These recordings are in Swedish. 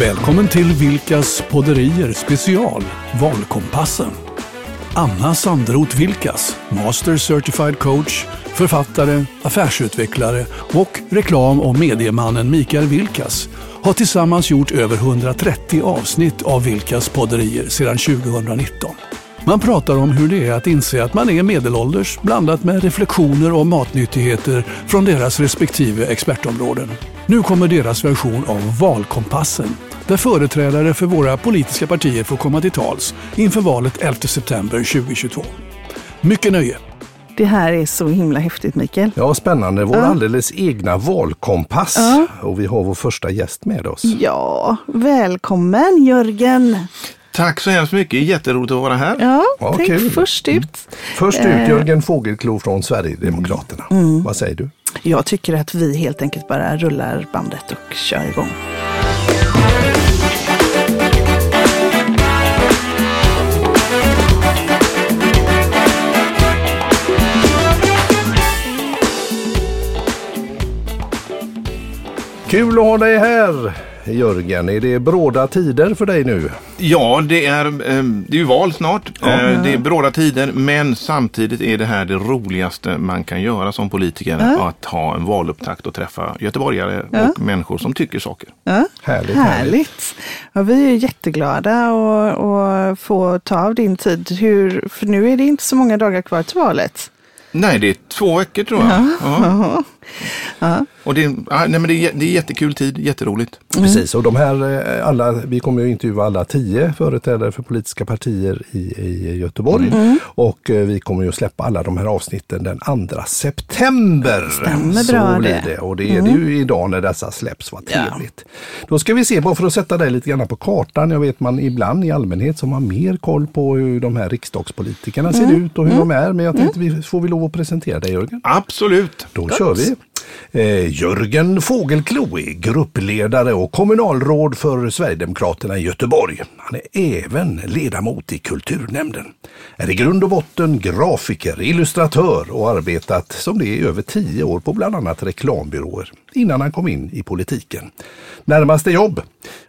Välkommen till Vilkas podderier special Valkompassen. Anna Sandroth Vilkas, Master Certified Coach, författare, affärsutvecklare och reklam och mediemannen Mikael Vilkas har tillsammans gjort över 130 avsnitt av Vilkas podderier sedan 2019. Man pratar om hur det är att inse att man är medelålders blandat med reflektioner och matnyttigheter från deras respektive expertområden. Nu kommer deras version av Valkompassen där företrädare för våra politiska partier får komma till tals inför valet 11 september 2022. Mycket nöje! Det här är så himla häftigt Mikael. Ja, spännande. Vår Ja. alldeles egna valkompass. Ja. Och vi har vår första gäst med oss. Ja, välkommen Jörgen! Tack så hemskt mycket, jätteroligt att vara här. Ja, Ja, tänk kul. först ut. Först Eh. ut Jörgen Fågelklo från Sverigedemokraterna. Mm. Vad säger du? Jag tycker att vi helt enkelt bara rullar bandet och kör igång. Kul att ha dig här Jörgen. Är det bråda tider för dig nu? Ja, det är, eh, det är ju val snart. Eh, Det är bråda tider, men samtidigt är det här det roligaste man kan göra som politiker. Att ha en valupptakt och träffa göteborgare och människor som tycker saker. Ja, Härligt, härligt. Ja, vi är jätteglada att att få ta av din tid. Hur, för nu är det inte så många dagar kvar till valet. Nej, det är två veckor tror jag. Ja. Ja. Och det, är, nej, men det, är, det är jättekul tid, jätteroligt. Precis, och de här eh, alla, vi kommer ju intervjua alla tio företrädare för politiska partier i, i Göteborg. Mm. Och eh, vi kommer ju att släppa alla de här avsnitten den 2 september. Stämmer Så bra blir det. det. Och det är det ju idag när dessa släpps, vad Ja. trevligt. Då ska vi se, bara för att sätta dig lite grann på kartan. Jag vet man ibland i allmänhet som har mer koll på hur de här riksdagspolitikerna ser ut och hur de är. Men jag tänkte vi får vi lov att presentera dig Jörgen. Absolut. Då kör vi. Eh, Jörgen Fågelklo är gruppledare och kommunalråd för Sverigedemokraterna i Göteborg. Han är även ledamot i kulturnämnden. Är i grund och botten grafiker, illustratör och arbetat som det i över tio år på bland annat reklambyråer innan han kom in i politiken. Närmaste jobb?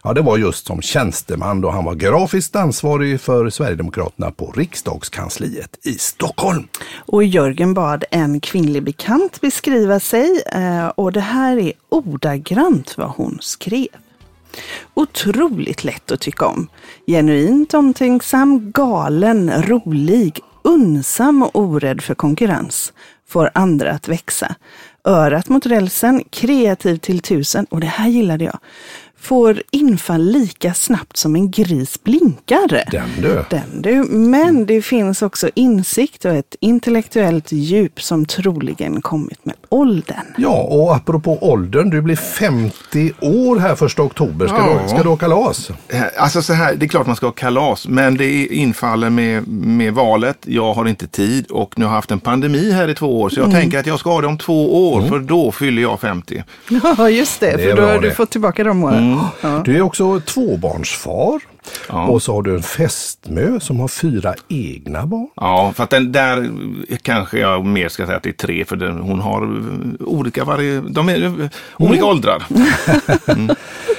Ja, det var just som tjänsteman då han var grafiskt ansvarig för Sverigedemokraterna på riksdagskansliet i Stockholm. Och Jörgen bad en kvinnlig bekant beskriva sig eh, och det här är ordagrant vad hon skrev. Otroligt lätt att tycka om. Genuint omtänksam, galen, rolig, unsam och orädd för konkurrens. Får andra att växa. Örat mot rälsen, kreativ till tusen och det här gillade jag. Får infall lika snabbt som en gris blinkar. Den du. Den du. Men det finns också insikt och ett intellektuellt djup som troligen kommit med åldern. Ja, och apropå åldern, du blir 50 år här första oktober. Ska, Ja. du, ska du ha kalas? Eh, Alltså så här, det är klart man ska ha kalas, men det infaller med, med valet. Jag har inte tid och nu har jag haft en pandemi här i två år, så jag tänker att jag ska ha det om två år, för då fyller jag 50. Ja, just det. Det för då har du det. fått tillbaka de åren. Ja. Du är också tvåbarnsfar. Ja. Och så har du en fästmö som har fyra egna barn. Ja, för att den där kanske jag mer ska säga att det är tre, för den, hon har eh, olika, vari, de är eh, olika åldrar.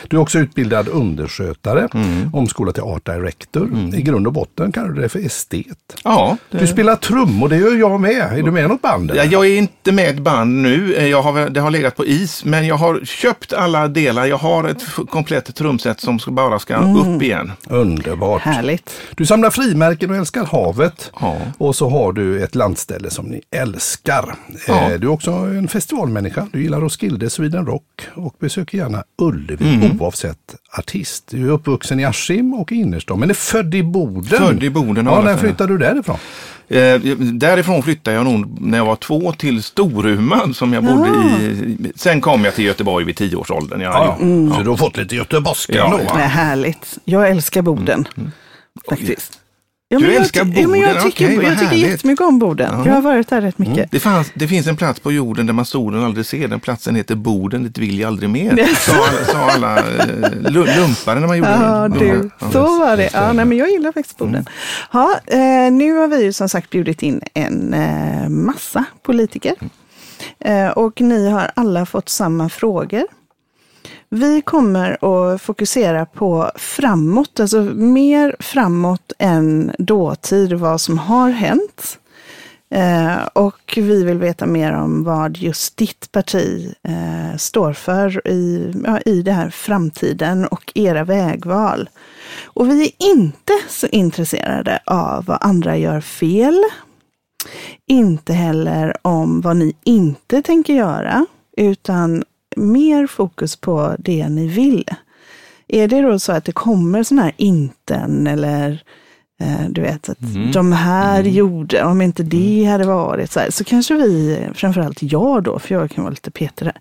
Du är också utbildad underskötare, Mm. omskolad till art director. I grund och botten kallar du dig för estet. Ja, det, Du spelar trummor, det gör jag med. Är du med i något band? Ja, eller? jag är inte med i ett band nu. Eh, Jag har, det har legat på is, men jag har köpt alla delar. Jag har ett komplett trumset som bara ska upp igen. Underbart. Härligt. Du samlar frimärken och älskar havet. Ja. Och så har du ett landställe som ni älskar. Ja. Eh, Du är också en festivalmänniska. Du gillar Roskilde, Sweden Rock och besöker gärna Ullevi Mm. oavsett artist. Du är uppvuxen i Askim och i innerstan men är född i Boden. Född i Boden, Ja, när flyttade du därifrån? Eh, därifrån flyttade jag nog när jag var två till Storuman som jag bodde i. Sen kom jag till Göteborg vid tioårsåldern. Jag, Ja, Så du har fått lite göteborgska Ja, då? ja. va? Det är härligt. Jag älskar Boden. Faktiskt. Ja, Du älskar ty- Ja, men jag Boden, tycker, okej, jag tycker jättemycket om Boden. Jag har varit där rätt mycket. Det, fanns, det finns en plats på jorden där man solen aldrig ser. Den platsen heter Boden, dit vill jag aldrig mer. Sa, sa alla eh, lu- lumpare när man gjorde Ja, det. du. Ja. Så var det. Ja, nej, men jag gillar faktiskt Boden. Ja, eh, nu har vi ju som sagt bjudit in en eh, massa politiker. Eh, och ni har alla fått samma frågor. Vi kommer att fokusera på framåt, alltså mer framåt än dåtid, vad som har hänt. Eh, och vi vill veta mer om vad just ditt parti eh, står för i, ja, i det här framtiden och era vägval. Och vi är inte så intresserade av vad andra gör fel. Inte heller om vad ni inte tänker göra, utan mer fokus på det ni vill. Är det då så att det kommer sådana här inten eller eh, du vet, att mm. de här mm. gjorde, om inte det hade varit så här, så kanske vi, framförallt jag då, för jag kan vara lite Peter där,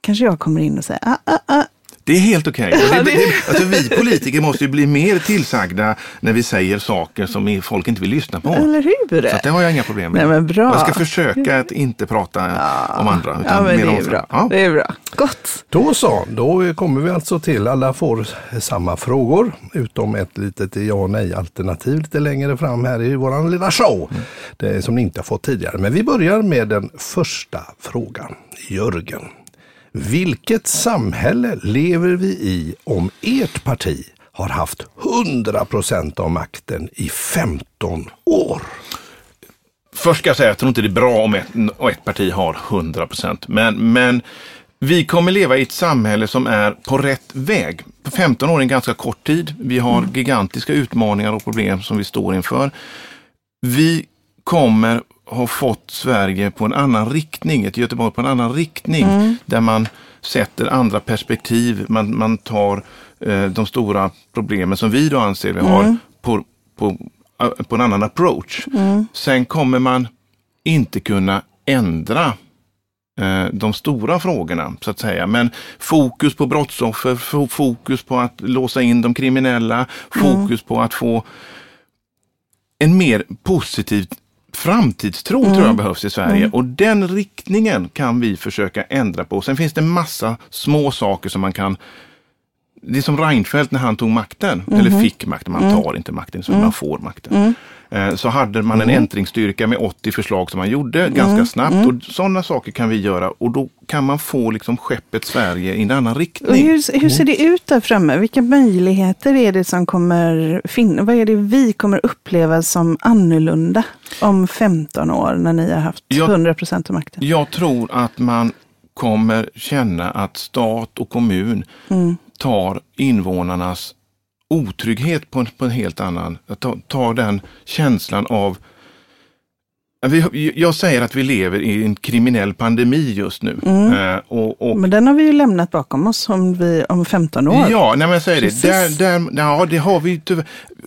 kanske jag kommer in och säger, ah, ah, ah, det är helt okej. Okay. alltså, vi politiker måste ju bli mer tillsagda när vi säger saker som folk inte vill lyssna på. Eller hur? Så det har jag inga problem med. Nej, men bra. Jag ska försöka att inte prata ja. om andra. Utan ja, men mer det, är bra. Ja. det är bra. Gott. Då så, då kommer vi alltså till alla får samma frågor utom ett litet ja och nej alternativ lite längre fram här i våran lilla show. Mm. Det som ni inte har fått tidigare. Men vi börjar med den första frågan. Jörgen. Vilket samhälle lever vi i om ert parti har haft 100 procent av makten i 15 år? Först ska jag säga att jag tror inte det är bra om ett, ett parti har 100 procent. Men, men vi kommer leva i ett samhälle som är på rätt väg. 15 år är en ganska kort tid. Vi har mm. gigantiska utmaningar och problem som vi står inför. Vi kommer har fått Sverige på en annan riktning, ett Göteborg på en annan riktning mm. där man sätter andra perspektiv. Man, man tar eh, de stora problemen som vi då anser vi har mm. på, på, eh, på en annan approach. Mm. Sen kommer man inte kunna ändra eh, de stora frågorna så att säga. Men fokus på brottsoffer, fokus på att låsa in de kriminella, fokus på att få en mer positiv framtidstro mm. tror jag behövs i Sverige mm. och den riktningen kan vi försöka ändra på. Sen finns det massa små saker som man kan det är som Reinfeldt när han tog makten, mm. eller fick makten, man mm. tar inte makten, så man mm. får makten. Mm. Eh, så hade man en ändringsstyrka med 80 förslag som man gjorde ganska snabbt. Och Sådana saker kan vi göra och då kan man få liksom skeppet Sverige i en annan riktning. Hur, hur, ser det ut där framme? Vilka möjligheter är det som kommer finnas? Vad är det vi kommer uppleva som annorlunda om 15 år när ni har haft jag, 100 procent av makten? Jag tror att man kommer känna att stat och kommun mm tar invånarnas otrygghet på en, på en helt annan, tar, tar den känslan av jag säger att vi lever i en kriminell pandemi just nu. Mm. Eh, och, och, men den har vi ju lämnat bakom oss om, vi, om 15 år. Ja, nej, men jag säger Precis. det. Där, där, ja, det har vi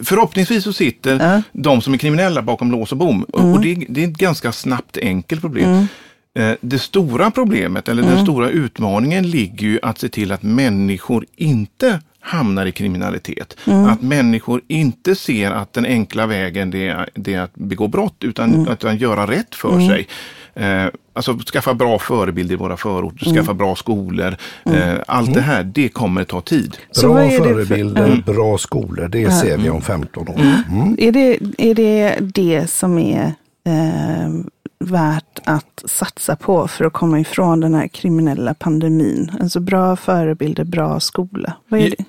Förhoppningsvis så sitter ja. de som är kriminella bakom lås och bom. Mm. Och det, det, är ett ganska snabbt enkelt problem. Mm. Eh, det stora problemet eller mm. den stora utmaningen ligger ju att se till att människor inte hamnar i kriminalitet. Mm. Att människor inte ser att den enkla vägen det är, det är att begå brott utan mm. att göra rätt för mm. sig. Eh, alltså skaffa bra förebilder i våra förorter, mm. skaffa bra skolor. Mm. Eh, allt det här, det kommer ta tid. Bra förebilder, för... bra skolor, det ser vi om 15 år. Är, det, är det det som är eh, värt att satsa på för att komma ifrån den här kriminella pandemin? Alltså bra förebilder, bra skola. Vad är det?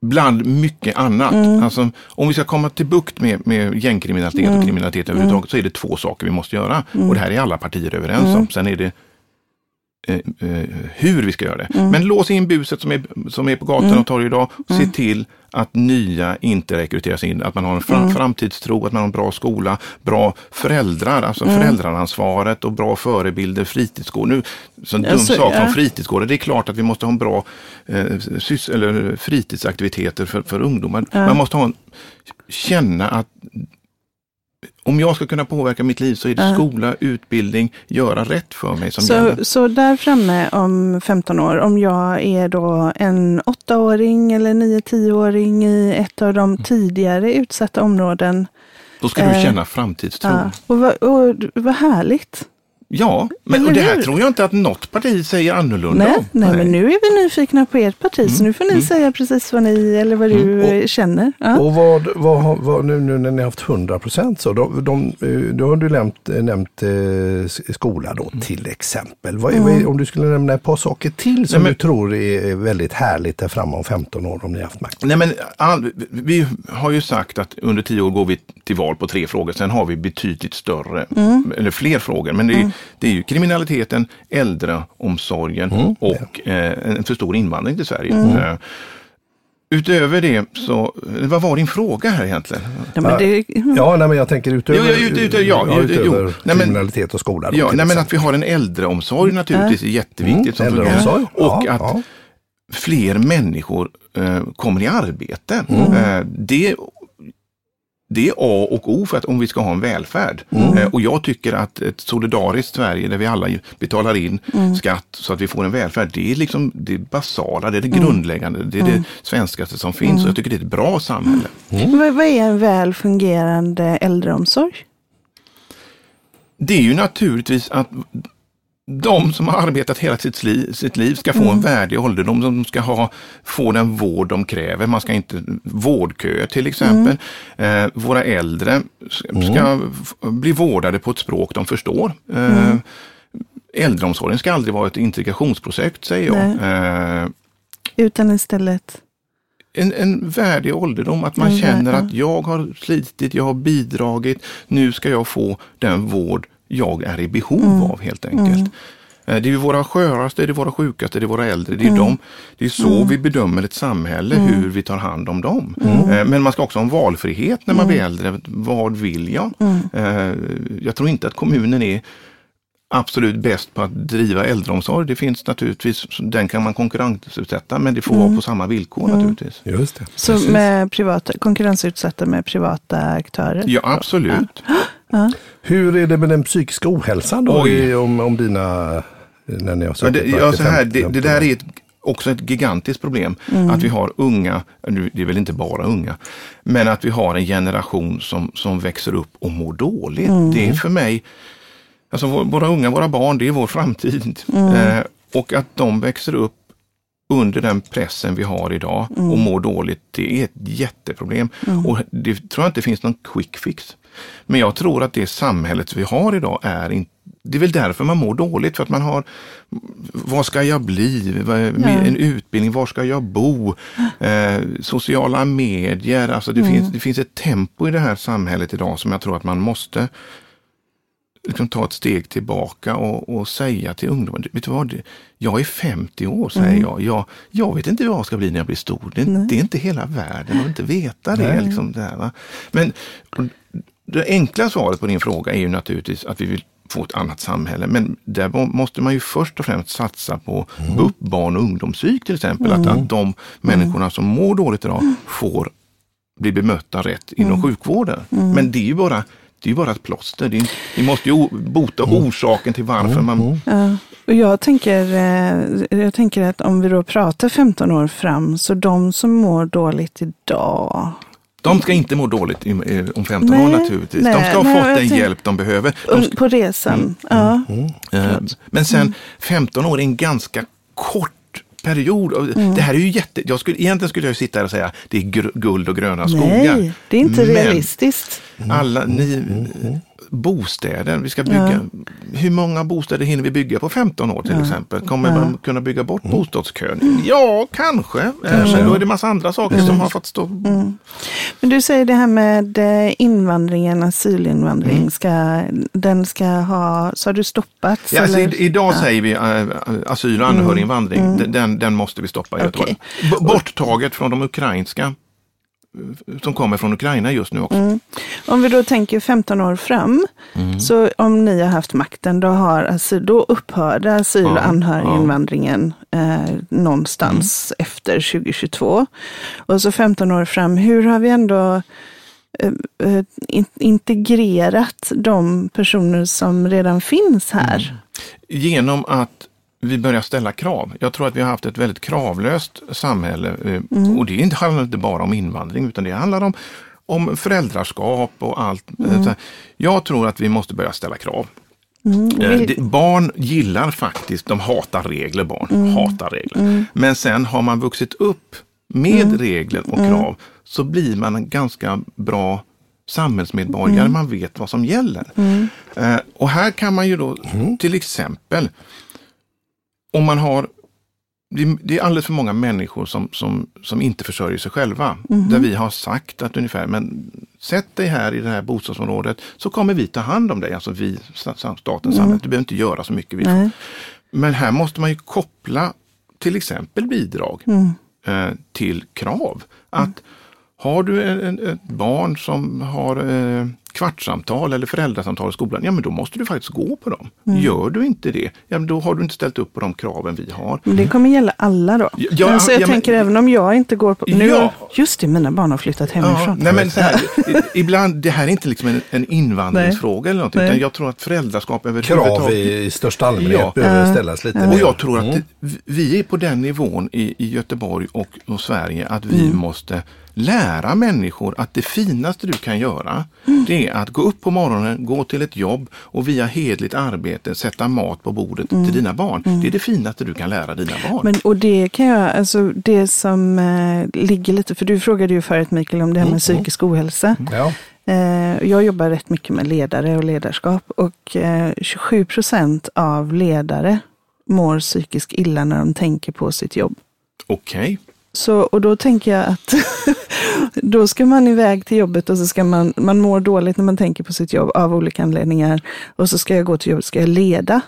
Bland mycket annat. Mm. Alltså, om vi ska komma till bukt med, med gängkriminalitet mm. och kriminalitet överhuvudtaget mm. så är det två saker vi måste göra. Mm. Och det här är alla partier överens om. Mm. Sen är det eh, eh, hur vi ska göra det. Mm. Men lås in buset som är, som är på gatorna och torg idag. Se till att nya inte rekryteras in, att man har en fram mm. framtidstro, att man har en bra skola, bra föräldrar, alltså mm. föräldraransvaret och bra förebilder, fritidsgård. Nu, så en dum alltså, sak ja. fritidsgårdar, det är klart att vi måste ha en bra eh, sys eller fritidsaktiviteter för, för ungdomar. Ja. Man måste ha en, känna att om jag ska kunna påverka mitt liv så är det skola, utbildning, göra rätt för mig som så, gäller. Så där framme om 15 år, om jag är då en åttaåring eller nio tioåring i ett av de mm. tidigare utsatta områden. Då ska du eh, känna framtidstro. Uh, och, vad, och vad härligt. Ja, men och det här tror jag inte att något parti säger annorlunda Nej, om. nej, men nu är vi nyfikna på ert parti, så nu får ni säga precis vad ni eller vad du eh, känner. Ja. Och vad, vad, har- vad, nu, nu när ni har haft 100 procent så, de, de, eh, då har du nämnt, eh, nämnt eh, s- skola då till exempel. Vad, vad är- om du skulle nämna ett par saker till som Nej, men- du tror är väldigt härligt där framme om 15 år om ni har haft makt? Nej, men all, vi har ju sagt att under tio år går vi till val på tre frågor. Sen har vi betydligt större, eller fler frågor. Men det är, det är ju kriminaliteten, äldreomsorgen och eh, en för stor invandring till Sverige. Eh, utöver det så, vad var din fråga här egentligen? Ja, men det, Ja, nej, men jag tänker utöver, Jo, ja, ut- ut- ja, jo, utöver jo. Nej, men- kriminalitet och skola. Då, Ja, nej, men att vi har en äldreomsorg naturligtvis är jätteviktigt. som Mm, äldreomsorg. Och Ja, att ja. fler människor eh, kommer i arbete. Mm. Eh, det, det är A och O för att om vi ska ha en välfärd. Mm. Eh, och jag tycker att ett solidariskt Sverige där vi alla betalar in Mm. skatt så att vi får en välfärd. Det är liksom det basala, det är det Mm. grundläggande, det är det svenskaste som finns. Och jag tycker det är ett bra samhälle. vad är en väl fungerande äldreomsorg? Det är ju naturligtvis att de som har arbetat hela sitt liv, sitt liv ska få Mm. en värdig ålderdom. De ska ha, få den vård de kräver. Man ska inte vårdköer till exempel. Mm. Eh, våra äldre ska, f- bli vårdade på ett språk de förstår. Eh, Mm. Äldreomsorgen ska aldrig vara ett integrationsprojekt säger jag. Eh, Utan istället, en, en värdig ålderdom, att man känner att jag har slitit, jag har bidragit, nu ska jag få den vård jag är i behov Mm. av helt enkelt. Eh, Det är ju våra sköraste, det är våra sjukaste, det är våra äldre. Mm. Det är, dem, det är så vi bedömer ett samhälle, hur vi tar hand om dem. Mm. Eh, Men man ska också ha en valfrihet när man blir äldre. Vad vill jag? Mm. Eh, Jag tror inte att kommunen är absolut bäst på att driva äldreomsorg. Det finns naturligtvis, den kan man konkurrensutsätta men det får Mm. vara på samma villkor naturligtvis. Just det. så med privata, konkurrensutsatta med privata aktörer? Ja, absolut. Hur är det med den psykiska ohälsan då? I, om, om dina, när ni har suttit det, ja, så här, 50 det, det där är ett, också ett gigantiskt problem. Att vi har unga, nu, det är väl inte bara unga, men att vi har en generation som, som växer upp och mår dåligt. Det är för mig, alltså vår- våra unga, våra barn, det är vår framtid. Eh, och att de växer upp under den pressen vi har idag och mår dåligt, det är ett jätteproblem. Och det tror jag inte finns någon quick fix. Men jag tror att det samhället vi har idag är inte det är väl därför man mår dåligt, för att man har vad ska jag bli? En utbildning, var ska jag bo? Eh, sociala medier, alltså det, finns, det finns ett tempo i det här samhället idag som jag tror att man måste liksom ta ett steg tillbaka och, och säga till ungdomar, vet du vad, jag är 50 år säger jag. jag. Jag vet inte vad jag ska bli när jag blir stor. Det, det är inte hela världen att inte veta det. Liksom, det här? Men det enkla svaret på din fråga är ju naturligtvis att vi vill få ett annat samhälle. Men där må- måste man ju först och främst satsa på BUP, barn och ungdomspsyk till exempel. Att, att de människorna som mår dåligt idag får bli bemötta rätt inom sjukvården. Men det är ju bara det är bara ett plåster. Det är, vi måste ju bota orsaken till varför man... Ja. Och jag tänker, eh, jag tänker att om vi då pratar 15 år fram, så de som mår dåligt idag, De ska inte må dåligt om 15 Nej, år naturligtvis. de nej, ska ha nej, fått den hjälp de behöver. De ska, på resan. Ja. Eh, Men sen 15 år är en ganska kort period. Och Det här är ju jätte... Jag skulle, egentligen skulle jag sitta här och säga det är guld och gröna skogar. Nej, det är inte Men realistiskt. Alla ni, bostäder, vi ska bygga. Hur många bostäder hinner vi bygga på 15 år till exempel? Kommer man kunna bygga bort bostadskön? Ja, kanske. kanske. Då är det massa andra saker som har fått stå... Men du säger det här med eh, invandringen, asylinvandring, ska, den ska ha, så har du stoppats? Ja, alltså, idag säger vi äh, asyl och anhöriginvandring. Den- Den, den måste vi stoppa i Göteborg. B- Borttaget från de ukrainska eh, som kommer från Ukraina just nu också. Om vi då tänker 15 år fram, Mm. så om ni har haft makten, då, har asyl, då upphörde asyl och anhöriginvandringen eh, någonstans Mm. efter 2022. Och så 15 år fram, hur har vi ändå eh, eh, in, integrerat de personer som redan finns här? Genom att vi börjar ställa krav. Jag tror att vi har haft ett väldigt kravlöst samhälle. eh, Och det handlar inte bara om invandring utan det handlar om, om föräldraskap och allt. här. Jag tror att vi måste börja ställa krav. Mm. Eh, det, barn gillar faktiskt, de hatar regler barn, Mm. hatar regler. Men sen har man vuxit upp med Mm. regler och krav så blir man en ganska bra samhällsmedborgare, Mm. man vet vad som gäller. Eh, och här kan man ju då till exempel, om man har det, är alldeles för många människor som, som, som inte försörjer sig själva. Där vi har sagt att ungefär, men sätt dig här i det här bostadsområdet så kommer vi ta hand om dig. Alltså vi, sta- staten, samhället. Du behöver inte göra så mycket. Vi Nej. Men här måste man ju koppla till exempel bidrag Mm. eh, till krav. Att har du en, ett barn som har eh, kvartssamtal eller föräldrasamtal i skolan, ja men då måste du faktiskt gå på dem. Mm. Gör du inte det, ja men då har du inte ställt upp på de kraven vi har. Men det kommer gälla alla då. Ja, alltså jag ja, men- tänker även om jag inte går på... Nu, Ja. Just det, mina barn har flyttat Ja, hemifrån. nej men så här, ibland, det här är inte liksom en, en invandringsfråga eller någonting, Nej. utan jag tror att föräldraskap Krav överhuvudtaget i, i största allmänhet Ja. behöver ställas lite Och mer. jag tror att Mm. det, vi är på den nivån i, i Göteborg och, och Sverige att vi Mm. måste lära människor att det finaste du kan göra Mm. det är att gå upp på morgonen, gå till ett jobb och via hedligt arbete sätta mat på bordet till dina barn. Det är det finaste du kan lära dina barn. Mm. Men, och det kan jag, alltså det som eh, ligger lite, för du frågade ju förut Mikael om det här med psykisk ohälsa. Ja. Eh, jag jobbar rätt mycket med ledare och ledarskap och eh, 27 procent av ledare mår psykiskt illa när de tänker på sitt jobb. Okej, Så, och då tänker jag att då ska man iväg till jobbet och så ska man, man mår dåligt när man tänker på sitt jobb av olika anledningar. Och så ska jag gå till jobbet, ska jag leda.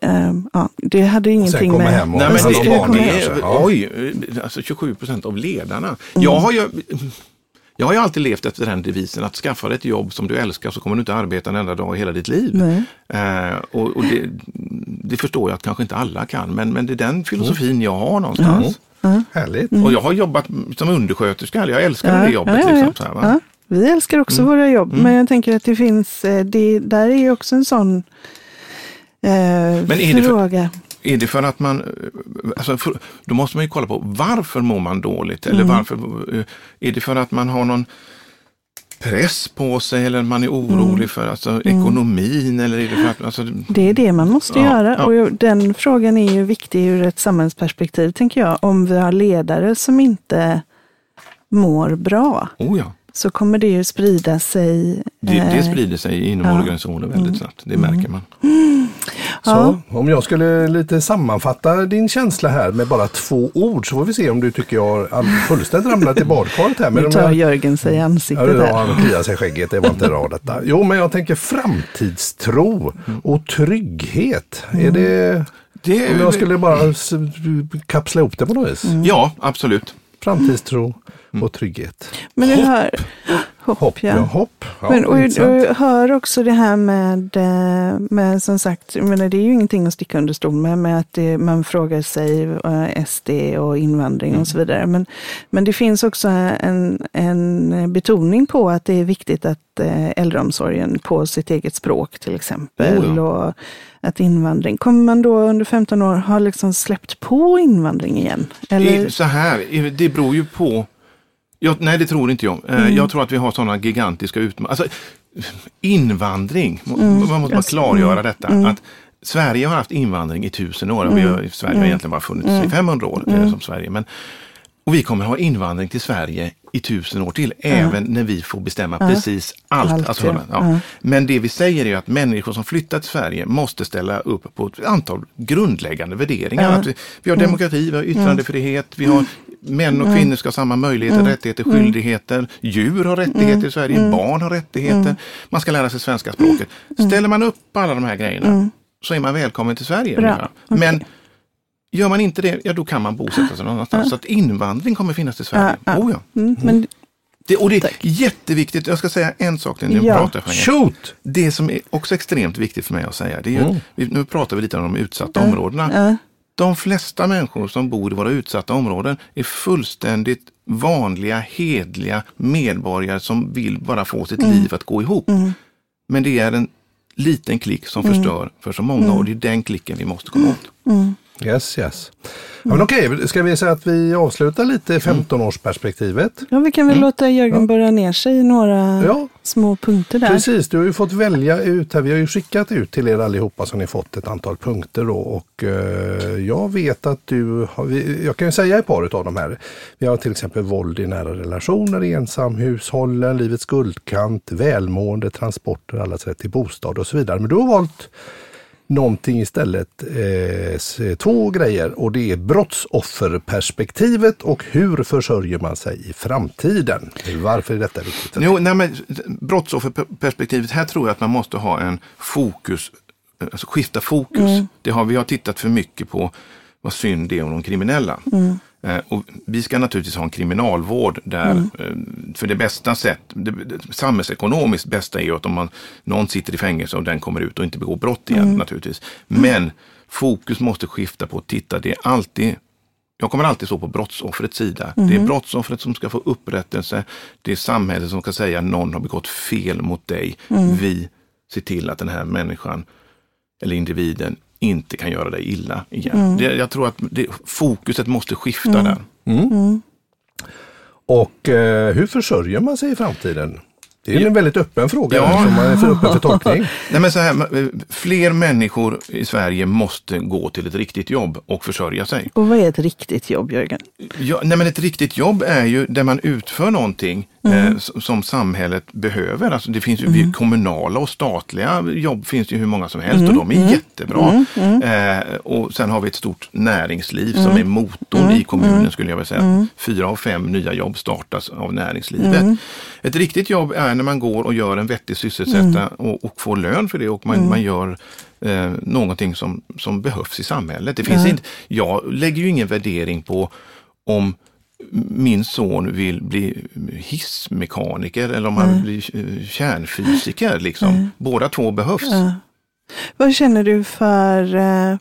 Ehm, ja, det hade Sen ingenting komma med... hem och Nej, Och men det, komma det, hem. Ja. oj, alltså 27 procent av ledarna. Mm. Jag har ju jag har ju alltid levt efter den devisen att skaffa dig ett jobb som du älskar så kommer du inte arbeta en enda dag i hela ditt liv. Eh, och och det, det förstår jag att kanske inte alla kan, men, men det är den filosofin jag har någonstans. Härligt. Mm. Och jag har jobbat som undersköterska, jag älskar Ja, det jobbet. ja, ja, Liksom, så här, vi älskar också Mm. våra jobb, men jag tänker att det finns, eh, det, där är ju också en sån eh, är det för- fråga. Är det för att man, eh, alltså för, då måste man ju kolla på varför mår man dåligt? Eller Mm. varför, eh, är det för att man har någon press på sig eller man är orolig Mm. för alltså, ekonomin? Eller är det för alltså, Det är det man måste Ja, göra. ja. Och den frågan är ju viktig ur ett samhällsperspektiv, tänker jag. Om vi har ledare som inte mår bra, oh ja, så kommer det ju sprida sig. det, det eh, sprider sig inom ja. Mm. organisationen väldigt snabbt. Det märker man. Så om jag skulle lite sammanfatta din känsla här med bara två ord så får vi se om du tycker jag har fullständigt ramlat i badkaret här. Men Nu tar jag, Jörgen sig i Ja, ansiktet det- ja, här. han kliar sig i skägget, det var inte bra detta. Jo, men jag tänker framtidstro och trygghet. Är det, Det, om jag skulle bara kapsla ihop det på något vis. Ja, absolut. Framtidstro och trygghet. Men du hör, hopp, Hopp, ja. ja. hopp. Ja, Men, och, och hör också det här med, eh, med som sagt, menar, det är ju ingenting att sticka under stol med, med att det, man frågar sig eh, SD och invandring och så vidare. Men, men det finns också en, en betoning på att det är viktigt att eh, äldreomsorgen på sitt eget språk till exempel. Oh ja. Och att invandring, kommer man då under 15 år ha liksom släppt på invandring igen? Eller? Så här, det beror ju på jag, nej, det tror inte jag. Eh, Mm. Jag tror att vi har sådana gigantiska utmaningar. Alltså, invandring, må- man måste bara klargöra Mm. detta. Mm. Att Sverige har haft invandring i tusen år. Vi har, Sverige har egentligen bara funnits i 500 år som Sverige. Men, och vi kommer ha invandring till Sverige i tusen år till, även när vi får bestämma precis allt. Allt, alltså, ja. ja. Ja. Men det vi säger är att människor som flyttar till Sverige måste ställa upp på ett antal grundläggande värderingar. Ja. Att vi, vi har demokrati, vi har yttrandefrihet, vi har män och kvinnor ska ha samma möjligheter, rättigheter, skyldigheter. Djur har rättigheter i Sverige, barn har rättigheter. Man ska lära sig svenska språket. Ställer man upp på alla de här grejerna så är man välkommen till Sverige. Jag. Men gör man inte det, ja då kan man bosätta sig någon annanstans. Så att invandring kommer finnas till Sverige. Ja, ja. Oh, ja. Mm, men, det, och det är Tack. jätteviktigt, jag ska säga en sak till Ja. Shoot! Det som är också extremt viktigt för mig att säga, det är ju, Mm. vi, nu pratar vi lite om de utsatta områdena. ja. De flesta människor som bor i våra utsatta områden är fullständigt vanliga, hedliga medborgare som vill bara få sitt liv att gå ihop. Men det är en liten klick som förstör för så många och det är den klicken vi måste komma åt. Yes, yes. Ja, men okej, ska vi säga att vi avslutar lite 15-årsperspektivet? Ja, vi kan väl låta Jörgen Ja. börja ner sig i några Ja. små punkter där. Precis, du har ju fått välja ut här. Vi har ju skickat ut till er allihopa så ni fått ett antal punkter då. Och eh, jag vet att du har, jag kan ju säga ett par av de här. Vi har till exempel våld i nära relationer, ensamhushållen, livets guldkant, välmående, transporter, allas rätt till bostad och så vidare. Men du har valt någonting istället, eh, s- två grejer och det är brottsofferperspektivet och hur försörjer man sig i framtiden? Varför är detta viktigt? Jo, nej, men brottsofferperspektivet, här tror jag att man måste ha en fokus, alltså skifta fokus. Det har, vi har tittat för mycket på vad synd det är om de kriminella. Eh, och vi ska naturligtvis ha en kriminalvård där, eh, för det bästa sätt, det, samhällsekonomiskt bästa är ju att om man, någon sitter i fängelse och den kommer ut och inte begår brott igen naturligtvis. Men fokus måste skifta på att titta, det är alltid jag kommer alltid stå på brottsoffrets sida. Det är brottsoffret som ska få upprättelse. Det är samhället som ska säga någon har begått fel mot dig. Vi ser till att den här människan eller individen inte kan göra dig illa igen. Det, jag tror att det, fokuset måste skifta där. Och eh, hur försörjer man sig i framtiden? Det är en väldigt öppen fråga Ja. som man är för öppen för tolkning. Nej, men så här, eh, fler människor i Sverige måste gå till ett riktigt jobb och försörja sig. Och vad är ett riktigt jobb, Jörgen? Ja, nej, men ett riktigt jobb är ju där man utför någonting eh, s- som samhället behöver. Alltså det finns ju vi- kommunala och statliga jobb finns det ju hur många som helst och de är jättebra. Eh, och sen har vi ett stort näringsliv som är motorn i kommunen skulle jag vilja säga. Fyra av fem nya jobb startas av näringslivet. Ett riktigt jobb är när man går och gör en vettig sysselsättning och, och får lön för det och man, man gör eh, någonting som, som behövs i samhället. Det finns inte, jag lägger ju ingen värdering på om min son vill bli hissmekaniker eller om han vill bli kärnfysiker. Liksom. Båda två behövs. Vad känner du för, eh,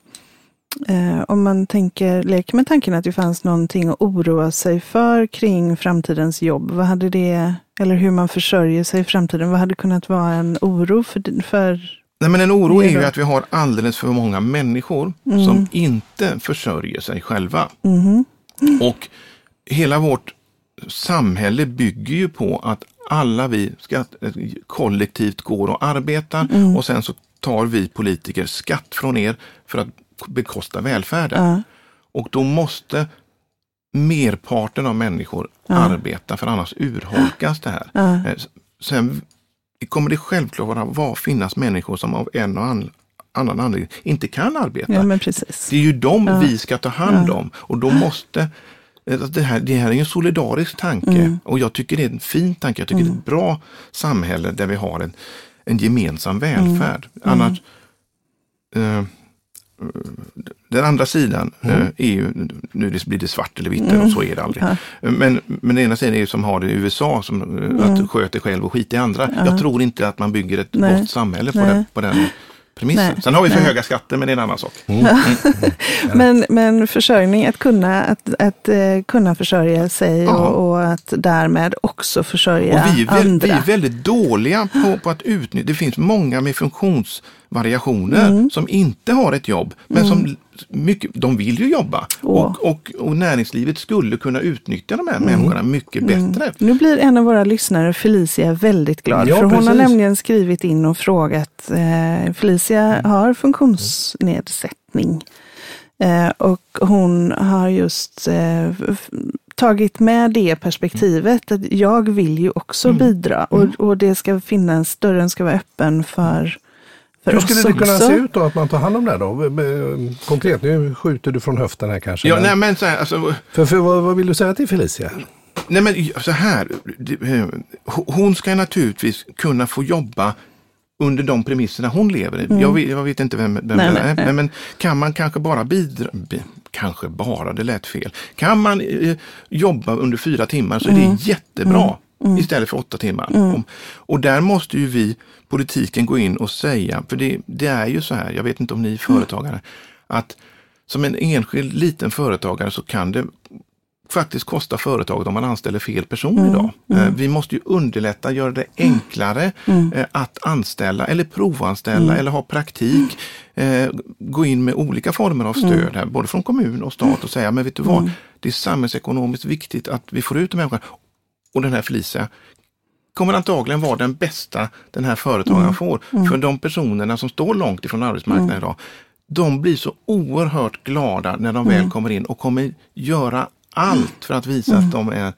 eh, om man tänker, leker med tanken att det fanns någonting att oroa sig för kring framtidens jobb. Vad hade det, eller hur man försörjer sig i framtiden, vad hade kunnat vara en oro för, för Nej, men en oro är ju att vi har alldeles för många människor som inte försörjer sig själva. Och hela vårt samhälle bygger ju på att alla vi ska, kollektivt går och arbetar och sen så tar vi politiker skatt från er för att bekosta välfärden. Och då måste merparten av människor arbeta för annars urholkas det här. Eh, Sen kommer det självklart vara, var finnas människor som av en och an, annan anledning inte kan arbeta. ja. Det är ju dem vi ska ta hand om och då måste alltså det här, det här är en solidarisk tanke Mm. och jag tycker det är en fin tanke. Jag tycker det är ett bra samhälle där vi har en, en gemensam välfärd. Mm. Annars, eh, den andra sidan Mm. eh, är ju, nu blir det svart eller vitt och så är det aldrig. Men, men den ena sidan är ju som har det i USA, som eh, att sköt dig själv och skit i andra. Jag tror inte att man bygger ett Mm. Nej. gott samhälle på Nej. den, på den premissen. Nej. Sen har vi för Nej. höga skatter, men det är en annan sak. Men, men försörjning, att kunna, att, att eh, kunna försörja sig Ja. och, och att därmed också försörja Och vi är, väl, andra. vi är väldigt dåliga på, på att utnyttja, det finns många med funktionsvariationer Mm. som inte har ett jobb, men som mycket, de vill ju jobba. Och, och, och näringslivet skulle kunna utnyttja de här Mm. människorna mycket bättre. Nu blir en av våra lyssnare, Felicia, väldigt glad. Ja, för hon har precis. nämligen skrivit in och frågat. Eh, Felicia har funktionsnedsättning. Eh, och hon har just eh, tagit med det perspektivet. Att jag vill ju också Mm. bidra. Och, och det ska finnas, dörren ska vara öppen för, för Hur oss skulle det kunna också. se ut då att man tar hand om det här då? Konkret, nu skjuter du från höften här kanske. Ja, men- nej, men så här, alltså, för, för, vad, vad vill du säga till Felicia? Nej men så här, eh, hon ska naturligtvis kunna få jobba under de premisserna hon lever i. Jag, vet, jag vet inte vem, vem Mm. Nej, det är, nej. men, kan man kanske bara bidra, bi, kanske bara, det lät fel. Kan man eh, jobba under fyra timmar så är Mm. det jättebra istället för åtta timmar. Om, och där måste ju vi, politiken, gå in och säga, för det, det är ju så här, jag vet inte om ni är företagare, att som en enskild liten företagare så kan det faktiskt kosta företaget om man anställer fel person mm. idag. Mm. Vi måste ju underlätta, göra det enklare mm. Eh, att anställa eller provanställa mm. eller ha praktik. Eh, gå in med olika former av stöd mm. här, både från kommun och stat och säga, men vet du vad, det är samhällsekonomiskt viktigt att vi får ut de människorna. Och den här Felicia kommer antagligen vara den bästa den här företagaren mm. får. Mm. För de personerna som står långt ifrån arbetsmarknaden mm. idag, de blir så oerhört glada när de väl mm. kommer in och kommer göra allt för att visa att mm. de är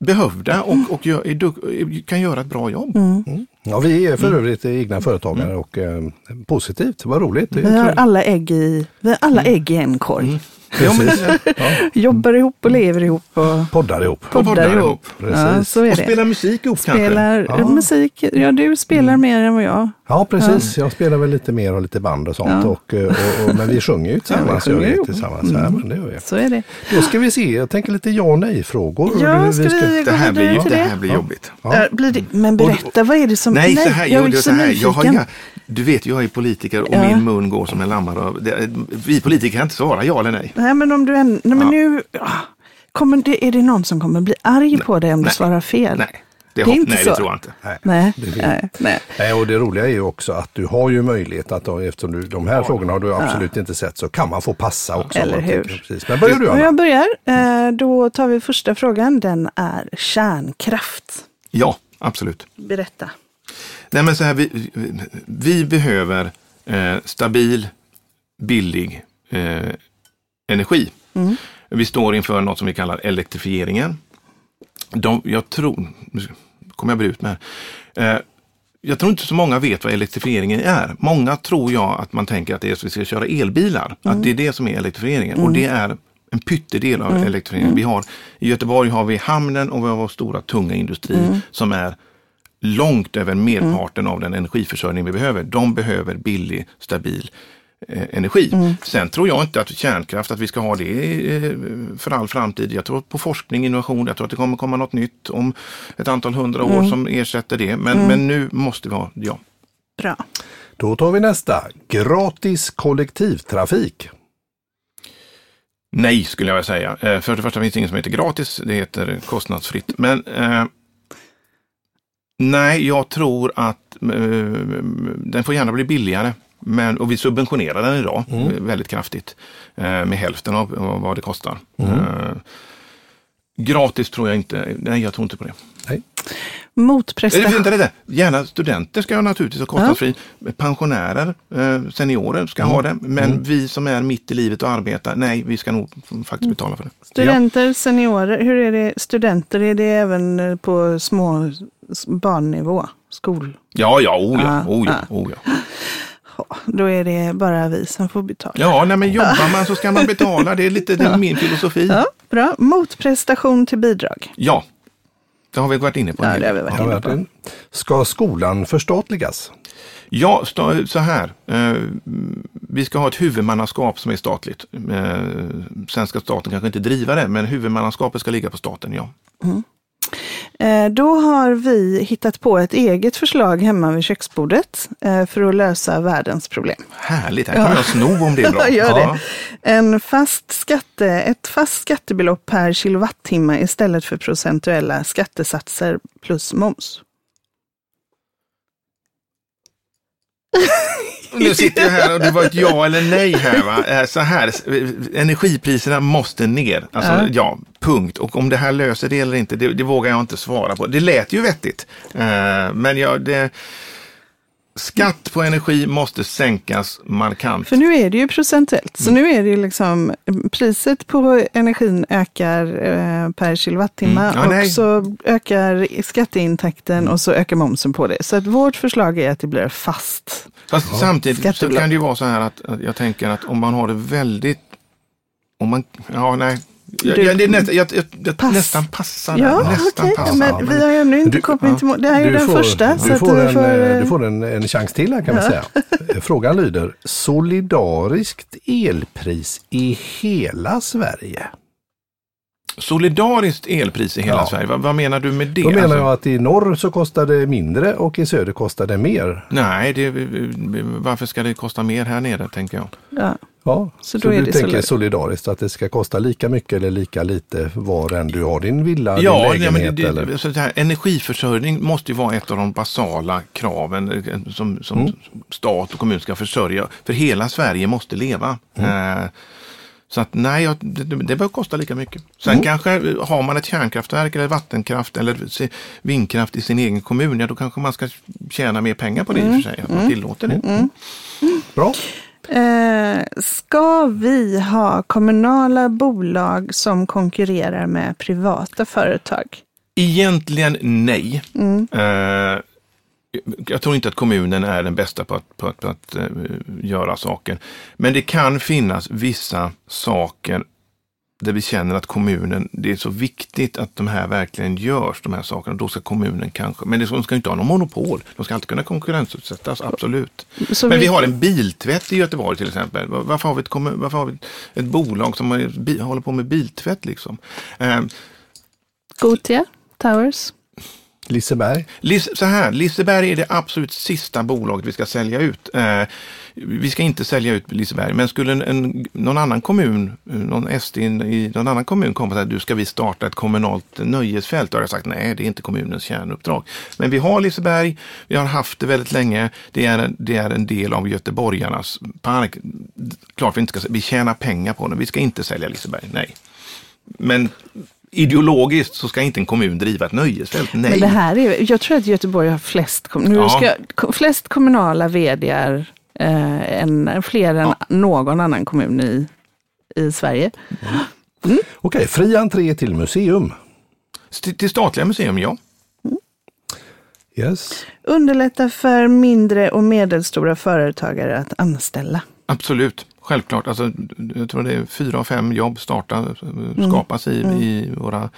behövda och, och gör, är, kan göra ett bra jobb. Mm. Ja, vi är för övrigt egna företagare och eh, positivt, vad roligt. Vi har alla ägg i, vi har alla ägg i en korg. Ja, men, ja. Jobbar ihop och lever ihop. Och poddar ihop. Poddar, poddar ihop. Ja, så är och det. spelar musik ihop spelar kanske? Musik, ja du spelar mm. mer än vad jag. Ja precis, jag spelar väl lite mer och lite band och sånt. Och, och, och, men vi sjunger ju tillsammans. Ja, sjunger tillsammans mm. men det gör vi. Så är det. Då ska vi se, jag tänker lite ja och nej-frågor. Ja, ska vi, ska... det, här blir, det? det här blir jobbigt. Blir det, men berätta, vad är det som... Nej, så här, jag är så här, jag har inga, du vet, jag är politiker och min mun går som en lammare. Vi politiker kan inte svara ja eller nej. Nej, men om du än, nej, men nu, kommer det, är det någon som kommer bli arg nej, på dig om nej, du svarar fel? Nej. Det, det är inte nej, så. det tror jag inte. Nej, nej, nej, nej. nej. Och det roliga är ju också att du har ju möjlighet att, eftersom du, de här ja. frågorna har du absolut ja. inte sett, så kan man få passa också. Eller hur. Precis. Men börjar du Anna? Jag börjar. Eh, då tar vi första frågan. Den är kärnkraft. Ja, absolut. Berätta. Nej, men så här, vi, vi behöver eh, stabil, billig eh, energi. Mm. Vi står inför något som vi kallar elektrifieringen. De, jag tror, nu kommer jag bli ut med här. Eh, jag tror inte så många vet vad elektrifieringen är. Många tror jag att man tänker att det är så att vi ska köra elbilar. Mm. Att det är det som är elektrifieringen. Mm. Och det är en pyttedel av mm. elektrifieringen. Vi har, I Göteborg har vi hamnen och vi har vår stora tunga industri mm. som är långt över merparten mm. av den energiförsörjning vi behöver. De behöver billig, stabil eh, energi. Mm. Sen tror jag inte att kärnkraft, att vi ska ha det eh, för all framtid. Jag tror på forskning, innovation, jag tror att det kommer komma något nytt om ett antal hundra år mm. som ersätter det. Men, mm. men nu måste vi ha, ja. Bra. Då tar vi nästa. Gratis kollektivtrafik. Nej, skulle jag vilja säga. Eh, för det första finns det inget som heter gratis, det heter kostnadsfritt. Men eh, Nej, jag tror att uh, den får gärna bli billigare. Men, och vi subventionerar den idag mm. väldigt kraftigt. Uh, med hälften av, av vad det kostar. Mm. Uh, gratis tror jag inte, nej jag tror inte på det. Nej. Motprestation. Vänta lite, gärna studenter ska naturligtvis ha kostnadsfri. Ja. Pensionärer, seniorer ska mm. ha det. Men mm. vi som är mitt i livet och arbetar, nej vi ska nog faktiskt betala för det. Studenter, ja. seniorer, hur är det studenter? Är det även på små barnnivå? Skol? Ja, ja, oh ja, oh ja, oh ja. Då är det bara vi som får betala. Ja, nej, men jobbar man så ska man betala. Det är lite det är min filosofi. Ja, bra. Motprestation till bidrag. Ja, det har vi varit inne på. Ja, det har vi varit inne på. Ska skolan förstatligas? Ja, så här. Eh, vi ska ha ett huvudmannaskap som är statligt. Eh, sen ska staten kanske inte driva det, men huvudmannaskapet ska ligga på staten, ja. Mm. Eh, då har vi hittat på ett eget förslag hemma vid köksbordet eh, för att lösa världens problem. Härligt, här kan ja. jag sno om det är bra. Gör det. En fast skatte, ett fast skattebelopp per kilowattimme istället för procentuella skattesatser plus moms. Nu sitter jag här och det var ett ja eller nej här. Va? Eh, så här, energipriserna måste ner. Alltså, ja. ja punkt. Och om det här löser det eller inte, det, det, vågar jag inte svara på. Det lät ju vettigt. Uh, men ja, det, Skatt på energi måste sänkas markant. För nu är det ju procentuellt. Så mm. nu är det ju liksom priset på energin ökar eh, per kilowattimme mm. ja, och nej. så ökar skatteintäkten mm. och så ökar momsen på det. Så att vårt förslag är att det blir fast Fast ja. samtidigt så kan det ju vara så här att, att jag tänker att om man har det väldigt om man, ja nej, jag, jag, det nästan, jag, jag, pass. nästan passar. Ja, nästan okay. passar. Men vi har ännu inte kommit till mål. Det här är ju den får, första. Du, får, du, en, får, du får en, en chans till här kan ja. man säga. Frågan lyder, solidariskt elpris i hela Sverige? Solidariskt elpris i hela Ja. Sverige, vad, vad menar du med det? Då menar Alltså- jag att i norr så kostar det mindre och i söder kostar det mer. Nej, det, varför ska det kosta mer här nere tänker jag. Ja. Ja, Så så, då är du det tänker solid- solidariskt att det ska kosta lika mycket eller lika lite var än du har din villa, Ja, din nej, men lägenhet det, eller? så det här, energiförsörjning måste ju vara ett av de basala kraven eh, som, som Mm. stat och kommun ska försörja. För hela Sverige måste leva. Mm. Eh, så att nej, jag- det, det bör kosta lika mycket. Sen Mm. kanske har man ett kärnkraftverk eller vattenkraft eller vindkraft i sin egen kommun, ja då kanske man ska tjäna mer pengar på det Mm. i och för sig. Att man tillåter det. Bra. Eh, ska vi ha kommunala bolag som konkurrerar med privata företag? Egentligen nej. Mm. Eh, jag tror inte att kommunen är den bästa på att, på att, på att eh, göra saker. Men det kan finnas vissa saker där vi känner att kommunen, det är så viktigt att de här verkligen görs, de här sakerna. Då ska kommunen kanske, men de ska inte ha någon monopol. De ska alltid kunna konkurrensutsättas, absolut. Så Men vi har en biltvätt i Göteborg till exempel. Var- Varför har vi ett, kommun, varför har vi ett, bolag som håller på med biltvätt liksom? Eh, Gotia Towers. Liseberg. Lis- så här, Liseberg är det absolut sista bolaget vi ska sälja ut. Eh, vi ska inte sälja ut Liseberg, men skulle en, en, någon annan kommun, eh, någon SD i någon annan kommun komma och säga du ska vi starta ett kommunalt nöjesfält, då har jag sagt nej, det är inte kommunens kärnuppdrag. Men vi har Liseberg, vi har haft det väldigt länge, det är, en- det är en del av göteborgarnas park. Klart vi inte ska, vi tjänar pengar på den, vi ska inte sälja Liseberg, nej. Men ideologiskt så ska inte en kommun driva ett nöjesfält, nej. Men det här är, jag tror att Göteborg har flest, nu Ja. ska, flest kommunala vdar eh, än, fler än någon annan kommun i, i Sverige. Okej, fri entré till museum. Till, till statliga museum, ja. Yes. Underlätta för mindre och medelstora företagare att anställa. Absolut. Självklart. Alltså, jag tror det är fyra av fem jobb starta, skapas i, i våra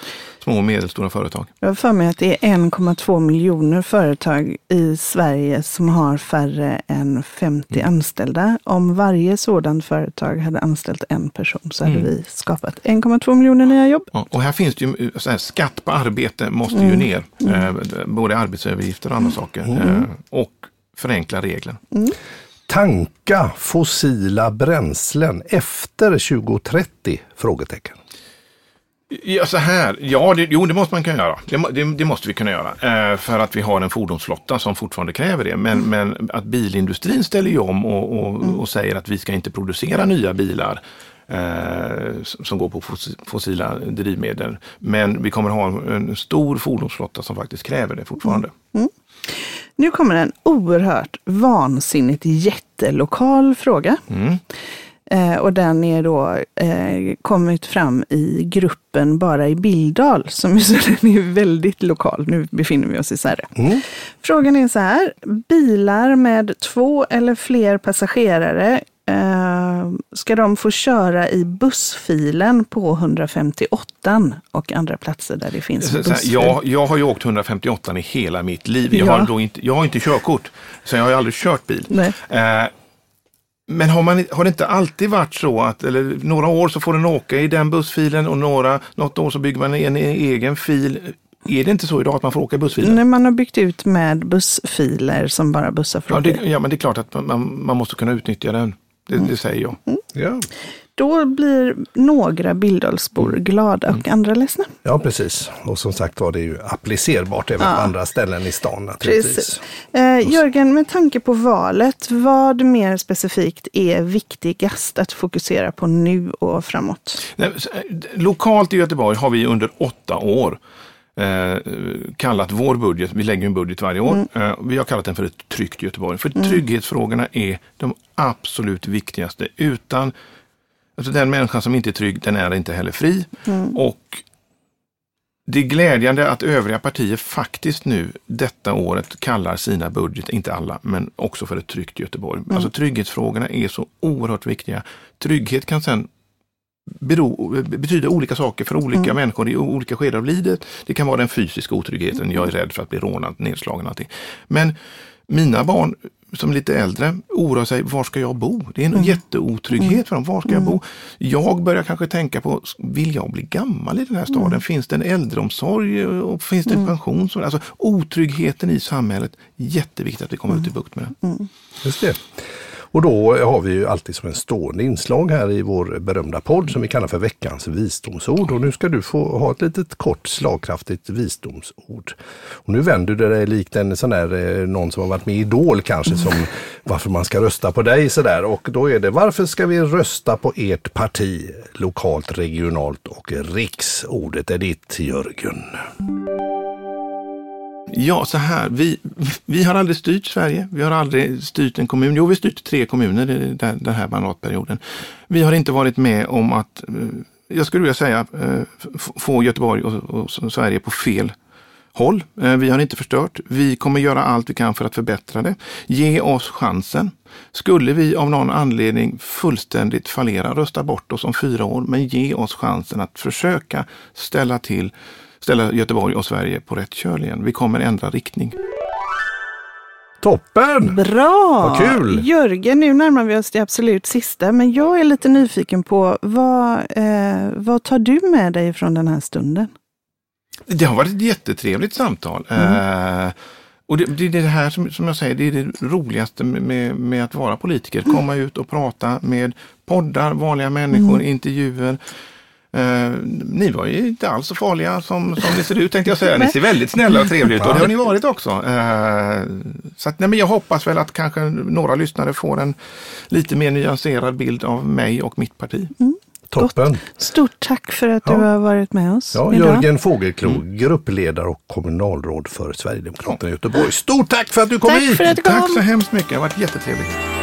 små och medelstora företag. Jag har för mig att det är 1,2 miljoner företag i Sverige som har färre än 50 anställda. Om varje sådant företag hade anställt en person så hade vi skapat 1,2 miljoner nya jobb. Ja, och här finns det ju eh, här, skatt på arbete måste ju ner. Eh, både arbetsövergifter och andra saker. Eh, och förenkla regler. Tanka fossila bränslen efter 2030? Frågetecken. Ja, så här. Ja, det, jo, det måste man kunna göra. Det, det, det måste vi kunna göra. Eh, för att vi har en fordonsflotta som fortfarande kräver det. Men, men att bilindustrin ställer ju om och, och, och säger att vi ska inte producera nya bilar eh, som går på fos- fossila drivmedel. Men vi kommer ha en, en stor fordonsflotta som faktiskt kräver det fortfarande. Nu kommer en oerhört vansinnigt jättelokal fråga. Mm. Eh, och den är då eh, kommit fram i gruppen Bara i Billdal, som så den är väldigt lokal. Nu befinner vi oss i Särö. Frågan är så här, bilar med två eller fler passagerare, ska de få köra i bussfilen på 158 och andra platser där det finns bussfil? jag, jag har ju åkt 158 i hela mitt liv. Jag, Ja. har, då inte, jag har inte körkort, så jag har ju aldrig kört bil. Nej. Eh, men har, man, har det inte alltid varit så att eller, några år så får den åka i den bussfilen och några, något år så bygger man en egen fil. Är det inte så idag att man får åka i bussfilen? När man har byggt ut med bussfiler som bara bussar får Ja, det, i. ja, men det är klart att man, man, man måste kunna utnyttja den. Det, det säger jag. Ja. Då blir några Billdalsbor glada och andra ledsna. ja, precis. Och som sagt var det är ju applicerbart även på andra ställen i stan naturligtvis. Precis. Eh, Jörgen, med tanke på valet, vad mer specifikt är viktigast att fokusera på nu och framåt? Eh, Lokalt i Göteborg har vi under åtta år eh, kallat vår budget, vi lägger en budget varje år, eh, vi har kallat den för ett tryggt Göteborg. För trygghetsfrågorna är de absolut viktigaste. Utan alltså den människan som inte är trygg, den är inte heller fri. Och det är glädjande att övriga partier faktiskt nu detta året kallar sina budgetar, inte alla, men också för ett tryggt Göteborg. Alltså trygghetsfrågorna är så oerhört viktiga. Trygghet kan sen bero, betyder olika saker för olika människor i olika skeden av livet. Det kan vara den fysiska otryggheten, jag är rädd för att bli rånad, nedslagen och allting. Men mina barn som är lite äldre oroar sig, var ska jag bo? Det är en mm. jätteotrygghet mm. för dem. Var ska jag bo? Mm. Jag börjar kanske tänka på, vill jag bli gammal i den här staden? Mm. Finns det en äldreomsorg och finns det en mm. pension? Alltså otryggheten i samhället, jätteviktigt att vi kommer ut i bukt med det. Just det. Och då har vi ju alltid som en stående inslag här i vår berömda podd som vi kallar för veckans visdomsord. Och nu ska du få ha ett litet kort slagkraftigt visdomsord. Och nu vänder du dig likt en sån där, eh, någon som har varit med i Idol kanske, som varför man ska rösta på dig sådär. Och då är det, varför ska vi rösta på ert parti lokalt, regionalt och riks? Ordet är ditt Jörgen. Ja, så här. Vi, vi har aldrig styrt Sverige. Vi har aldrig styrt en kommun. Jo, vi har styrt tre kommuner den, den här mandatperioden. Vi har inte varit med om att, eh, jag skulle vilja säga, eh, få Göteborg och, och Sverige på fel håll. Eh, vi har inte förstört. Vi kommer göra allt vi kan för att förbättra det. Ge oss chansen. Skulle vi av någon anledning fullständigt fallera, rösta bort oss om fyra år, men ge oss chansen att försöka ställa till ställa Göteborg och Sverige på rätt köl igen. Vi kommer ändra riktning. Toppen! Bra! Vad kul! Jörgen, nu närmar vi oss det absolut sista, men jag är lite nyfiken på vad, eh, vad tar du med dig från den här stunden? Det har varit ett jättetrevligt samtal. Mm. Eh, och det, det, är det här som, som jag säger, det är det roligaste med, med att vara politiker. Komma ut och prata med poddar, vanliga människor, mm. intervjuer. Eh, ni var ju inte alls så farliga som, som ni ser ut tänkte jag säga. Ni ser väldigt snälla och trevliga ut och det har ni varit också. Eh, så att, nej, men jag hoppas väl att kanske några lyssnare får en lite mer nyanserad bild av mig och mitt parti. Mm. Toppen! Stort tack för att ja. du har varit med oss. Ja, Jörgen Fågelklo, mm. gruppledare och kommunalråd för Sverigedemokraterna i Göteborg. Stort tack för att du kom tack hit! För att du kom. Tack så hemskt mycket, det har varit jättetrevligt.